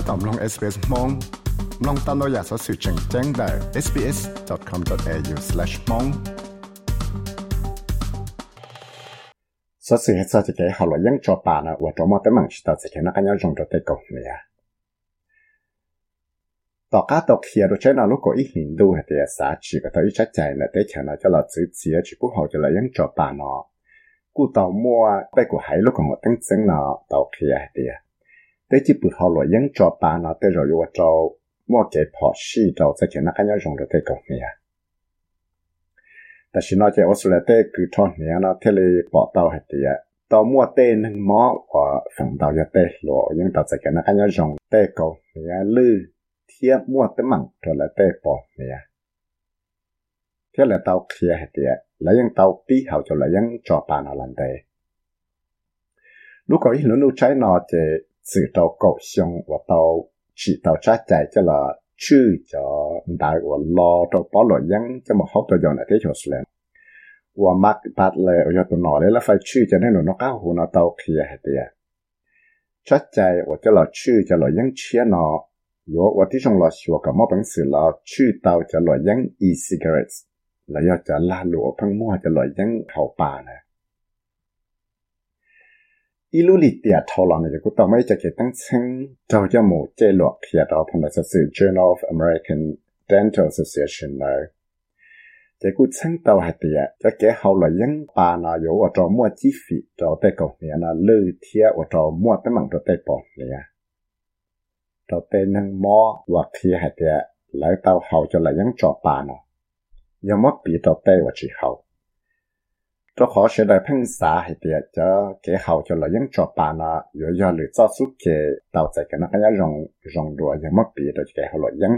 ถ้าตอมลง SBS มองลองตามเราอยากสอสื่อแจ้งแจ้งได้ sbs.com.au/mong สอสื่อให้สอจะเกี่ยวกับยังจอปานะว่าจอมาแต่มังชิตาจะเกี่ยวกับยังจงจะเตกเนี่ยต่อการตกเขียโดยใช้นาลูกก็อีกหินดูให้เดียสาชีก็ต้องอีชัดใจนะแต่เฉยนะจะเราซื้อเสียชีผู้เขาจะเลยยังจอปานะกูต่อมัวไปกูหายลูกของ我ตั้งซึ่งนะต่อเขียให้ แต่ที่ปุ่นเขาหล่อยังจอปานะแต่เราอยู่ว่าจอว่าเก็บพอชีจอจะเขียนนักยองเราแต่ก่อนเนี่ยแต่ฉันนอกจากว่าสุดแล้วแต่คือทอนเนี่ยนะเทเลปอเตาหัดเดียตอมัวเต้นึงหมอว่าฝั่งดาวจะเต้หล่อยังตาจะเขียนนักยองเต้ก่อนเนี่ยลือเทียบมัวเต้มั่งจอแล้วเต้ปอเนี่ยเท่าไรเตาเคลียหัดเดียแล้วยังเตาปีเขาจอแล้วยังจอปานะลันเต้ลูกก็อีหลุนูใช้นอเจ ะกูต่อไม่จะเกิดตั้งซึ่งเจ้าจะหมู่เจหลวกเขียนเอาพันธุ์สื่อ Journal of American Dental Association เลยจะกูซึ่งตัวหัดเตียจะเกี่ยวเขาเลยยังปานาอยู่ว่าจอ 一路里点头了，那就古到没这个当成到要么这落些到碰到就是 Journal of American Dental Association 了。这古称到还点，这给好了英巴那有我找莫几费找在狗年那六天我找莫的忙着在半年，找在能摸我天还点来到好就来英找巴呢，要么比找在我之后。Cho khó sẽ đại phăng xã hay tiệt cho cái hậu cho là những cho bà nó rồi giờ lựa cho suốt cái tàu chạy cái nó cái rong rong đùa giờ mất bị rồi cái hậu là những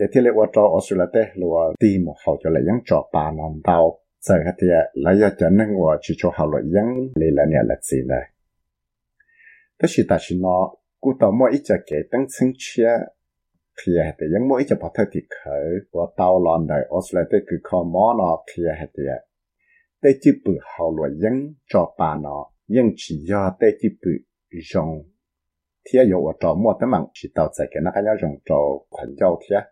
cái thiết lệ cho Australia thế là tìm một hậu cho là những cho bà nó tàu. Chạy cái tiệt là giờ cho nên ว่า chỉ cho hậu là những lì là nhà là gì này đó là ta chỉ nó cú tàu mỗi ít cái tăng sinh chia. Thì hệ những mỗi bắt đầu thì khởi. Và tàu lòn đời Australia cứ có món nó thì hệ tế chỉ bự hậu loại dân cho bà nó dân chỉ do tế chỉ bự rong thiệt yếu ở trò mua tấm mạng, chỉ tạo ra cái nó cái nhau rong trò khoản giao thiệt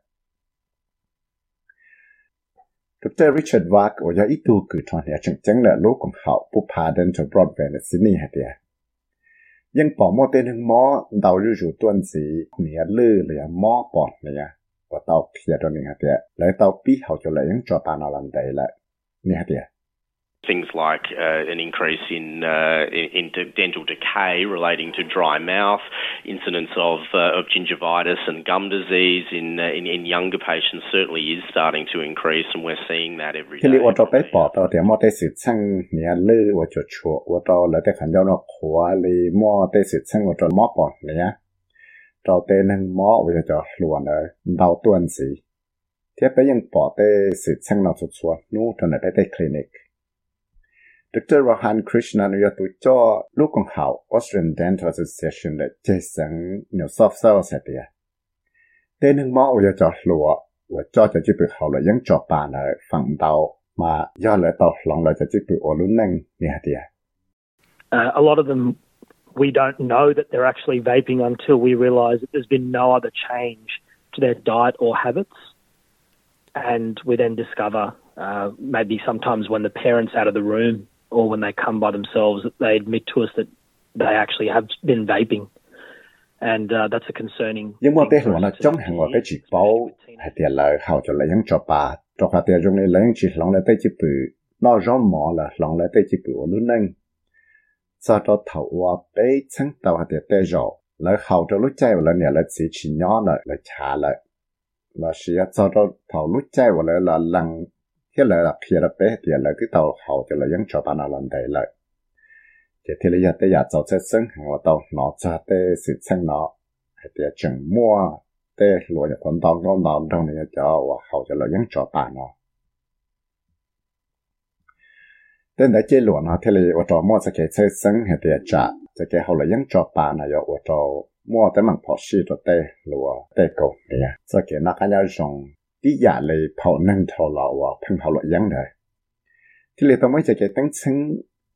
Dr. Richard Wack ở nhà ít tu cử thằng nhà chẳng chẳng là lô cũng hậu bù phá đến cho Broadway ở Sydney hả tiệt nhưng bỏ mô tên hưng mô đầu rưu rủ tuần gì nghĩa lư lìa mô bỏ lìa và tao kia cho nên hả tiệt lấy tao bí hậu cho lấy những trò bà nào làm đấy lại nè hả things like uh, an increase in, uh, in, in dental decay relating to dry mouth, incidence of, uh, of gingivitis and gum disease in, in, in younger patients certainly is starting to increase, and we're seeing that every day. 我做被报道的，我得是称你了，我就错，我到了得看到那花里，我得是称我做毛包呢，做得能毛我就叫乱了，到段子，贴被人报的是称了就错，นู่น那边的 clinic。 Dr. Rahan Krishnan Uyatucho Lukong Hao, Austrian Dental Association that Jason no soft so satia. Tên hưng mõ uya cho lùa, uya cho cho chứ bực hậu là dân cho bà nợ phẳng đau mà do lỡ tàu lòng là cho chứ bực ổ lún nâng nè tia. Uh, a lot of them we don't know that they're actually vaping until we realize that there's been no other change to their diet or habits. And we then discover, uh, maybe sometimes when the parent's out of the room, or when they come by themselves, they admit to us that they actually have been vaping. And uh, that's a concerning. Nhưng mà tế là trong hàng ngồi cái chỉ bảo hay tiền lời hậu cho lấy những cho bà. Cho cả tiền trong này lấy những chỉ lòng lấy tế chỉ bự. Nó rõ mỏ là lòng lấy tế chỉ bự ở lúc nâng sau đó thầu qua bế chân tàu hay tiền tế rõ lấy hậu cho lúc chạy là nhà là chỉ chỉ nhỏ lại là trả lại là sẽ sau đó thầu lúc chạy là là lăng thế là là phía là bé thì là cái tàu hậu thì là những chỗ ta nào lần đấy lại. Thì thế là giờ giờ cho chơi sân hàng và tàu nó cho tê sự sân nó. Thì là chừng mua tê lúa nhà con tàu con tàu trong này cho và hậu thì là những chỗ ta nó. Tên đã chơi lúa nó, thế là và cho mua sẽ cái chơi sân thì là trả. จะแกเขาเลยยังจอปานะยอวจอมัวแต่มันพอชีตัวเตลัวเตกเนี่ยจะแกนักการยาจง ที่เลยต้องไม่จะเก็ตั้งซึ่ง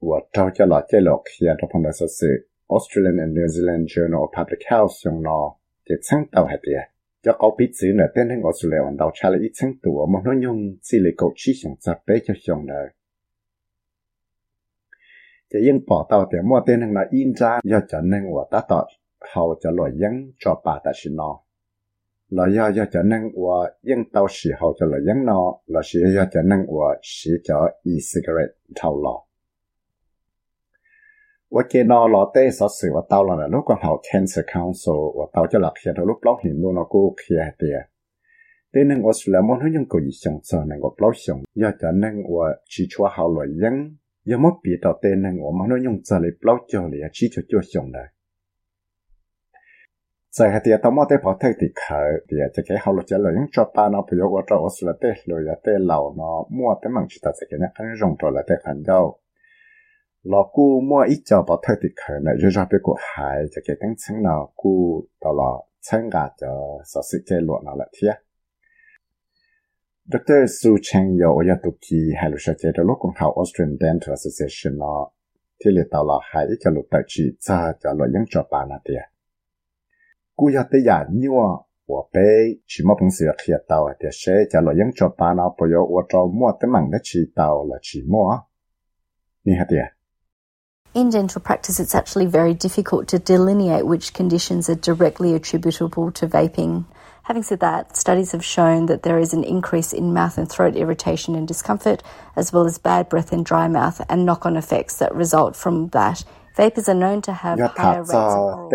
ว่าเราจะหลอดใจหลอกเขียนเ เราอยากจะนั่งว่ายังเตาสีเขาจะเรายังนอเราเสียอยากจะนั่งว่าสีจะอีสิกเรตเท่าหลอว่าเกนอหลอเต้สอสื่อว่าเตาหลอนะลูกของเขาเทนส์คาวโซว่าเตาจะหลักเขียนลูกเล่าหินดูนกูเขียเตียเต้นึงออสเตรเลียมันยังกูยิ่งจอนังก็เล่าชงอยากจะนั่งว่าชีชัวเขาเลยยังยังไม่ปีต่อเต้นึงว่ามันยังจะเลยเล่าจอเลยชีชัวจวชงเลย 在下啲到么啲跑睇啲佢啲就几后来就嚟用作班啊，譬如我做我是嚟啲嚟啊啲楼咯，么啲问题就系嘅，肯用咗嚟啲肯有。lò cu mua ít cho bỏ thời thì khởi này rồi ra biết của hai cho cái tăng chứng nào cu đó là chân gà cho sở sự chế luận nào là thiệt Dr. Su Cheng yo oya tuki hai lu sha chế đó lúc cũng học Australian Dental Association nó thì liệt tàu là hai ít cho lục tài chỉ cho cho lo những cho bà là thiệt cu ya tới giả nhiều à 我被chỉ một phong sự kia tàu thì sẽ cho lo những cho bà nó bây giờ 我做mua tới mảng đất chỉ tàu là chỉ mua ni hả thiệt In dental practice, it's actually very difficult to delineate which conditions are directly attributable to vaping. Having said that, studies have shown that there is an increase in mouth and throat irritation and discomfort, as well as bad breath and dry mouth, and knock on effects that result from that. Vapors are known to have higher rates of oral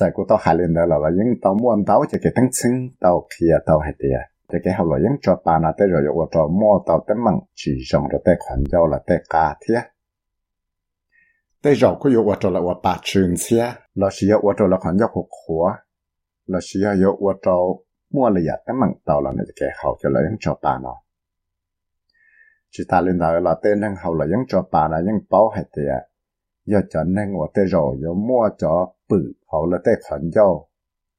tại của tao hai lần đó là những tao muốn tao cho cái tăng sinh tao kia tao hay tiệt thì cái học là những cho bà nó tới rồi yo cho mua tao tới măng chỉ dùng rồi tới khoản giao là tới cả thiệt tới rồi có yo cho là bà chuyện xia là chỉ yo cho là khoản giao của khóa là chỉ yo cho mua là ya măng tao là cái học cho là những cho bà nó. Chỉ ta lên đó là tên năng là những cho bà là những bảo hay tiệt yo cho nên 我 tới rồi yo mua cho bự hậu là tới khoản giao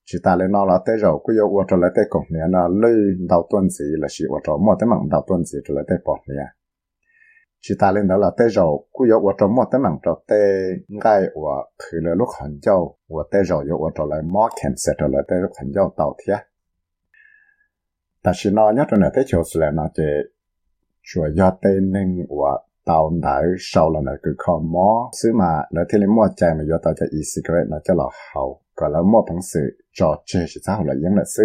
chỉ ta lên nó là tới rồi cứ yo tôi là tới cổng này nó lấy đầu tuần gì là chỉ tôi mua tới mảng đầu tuần gì rồi là tới bỏ này chỉ ta lên đó là tới rồi cứ yo tôi một tới mảng cho tới ngay và khử là lúc khoản giao và tới rồi yo tôi lại mua cancer rồi lại tới lúc khoản giao đầu thiệt ta chỉ nói nhất là tới chỗ là nó chỉ chúa do tên nên và tàu nãy sau là nó cứ không mò. Xứ mà nó thì mua chạy mà vô tàu cho e-cigarette nó cho là hậu. Còn là mua bằng sự trò chơi chỉ sao là những là xứ?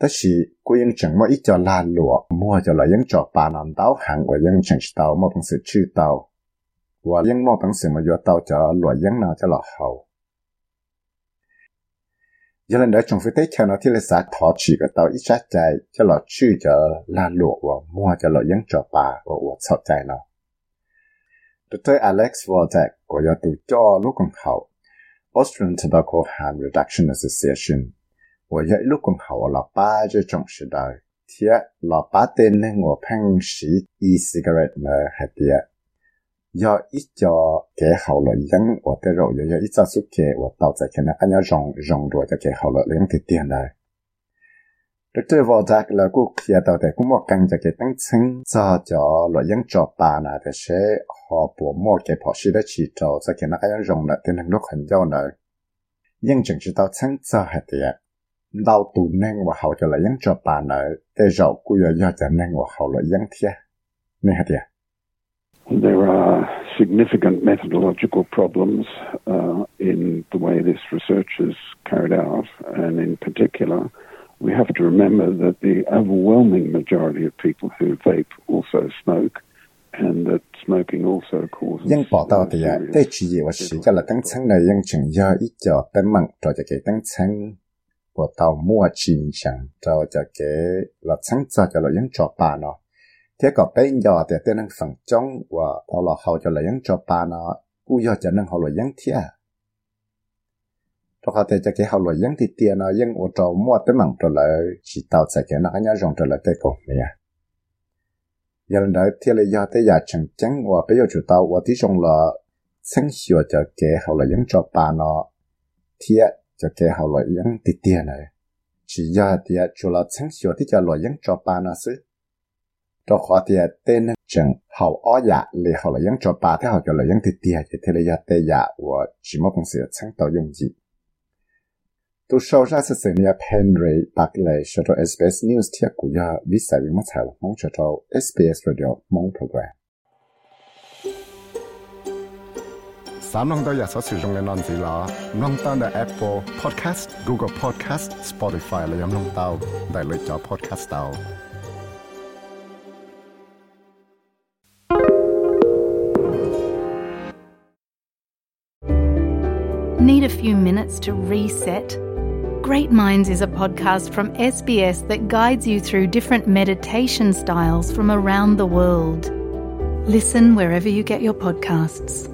Tất chỉ cô yên chẳng mua ít cho là lụa mua cho là những trò bà nằm tàu hàng của những chẳng tàu mua bằng sự chư tàu và những mua bằng sự mà vô tàu cho lụa những nào cho là hậu giờ lần đó chúng phải thấy cho nó thì là xã thọ chỉ cái tàu ít sát chạy cho nó chữ cho là lụa và mua cho nó những cho bà và và sợ chạy nó Dr. Alex Vortek của nhà tù cho lúc còn hậu Australian Tobacco Harm Reduction Association và nhà lúc còn hậu là ba cho trong sự đời thì là ba tên nên ngồi phăng sĩ e-cigarette là hạt tiệt 要一叫给好了人，我的肉要要一早出给我倒在可能俺要融融着就给好了两个点来。rồi tôi vào ra là cô kia tàu để cũng một căn cho cái tăng chân cho cho loại những trò bà là để sẽ họ bộ mua cái bỏ sĩ đã chỉ cho cho cái nó cái rồng là tên lúc hình giao nữa nhưng chẳng chỉ tao chân cho hạt tiệt đau tù nang và hậu cho lại yến cho bà nợ tê rậu cú giờ do cho nang và hậu lại yến thia. Nè hả thia There are significant methodological problems uh, in the way this research is carried out, and in particular, we have to remember that the overwhelming majority of people who vape also smoke, and that smoking also causes. Nhưng bỏ tao thì à, đây chỉ là sự cho là tăng sáng này, nhưng chẳng do ít cho bên mạng cho cái tăng sáng của tàu mua chỉ chẳng tàu cho cái là sáng ra cho là những cho bà nó. Thế có bên giờ thì tên năng phẳng trong và tàu là hậu cho là những cho bà nó. Cú giờ cho năng hậu là những thia trong họ thì cho cái hậu là những thì tiền nó những ở tàu mua tới mảng trở lại. Chỉ tàu sẽ cái nó nhá rong trở lại tới cổ này giờ lần đó thì là giờ tới giờ chẳng chẳng và bây giờ chủ tàu và tí rong là sáng hiểu cho cái hậu là những trò bà nó thế cho cái hậu là những thì tiền này. Chỉ ya tia chủ là sáng xio thì cho lo yang cho ba nó sư đó khó tia tên chẳng hậu ó ya lì hậu là yang cho ba, thế hậu cho là yang thì tia thì thế là ya tê dạ ya và chỉ một bằng sự chẳng tạo dùng gì? Tu sau ra sự sự nia Henry bạc lệ cho SBS News thiệt của ya vì sao vì mất thảo mong cho cho SBS Radio mong program 三弄到日所使用嘅案子啦，弄到嘅 Apple Podcast、Google Podcast、Spotify 嚟咁弄到，大嚟咗 Podcast 到。Need a few minutes to reset? Great Minds is a podcast from SBS that guides you through different meditation styles from around the world. Listen wherever you get your podcasts.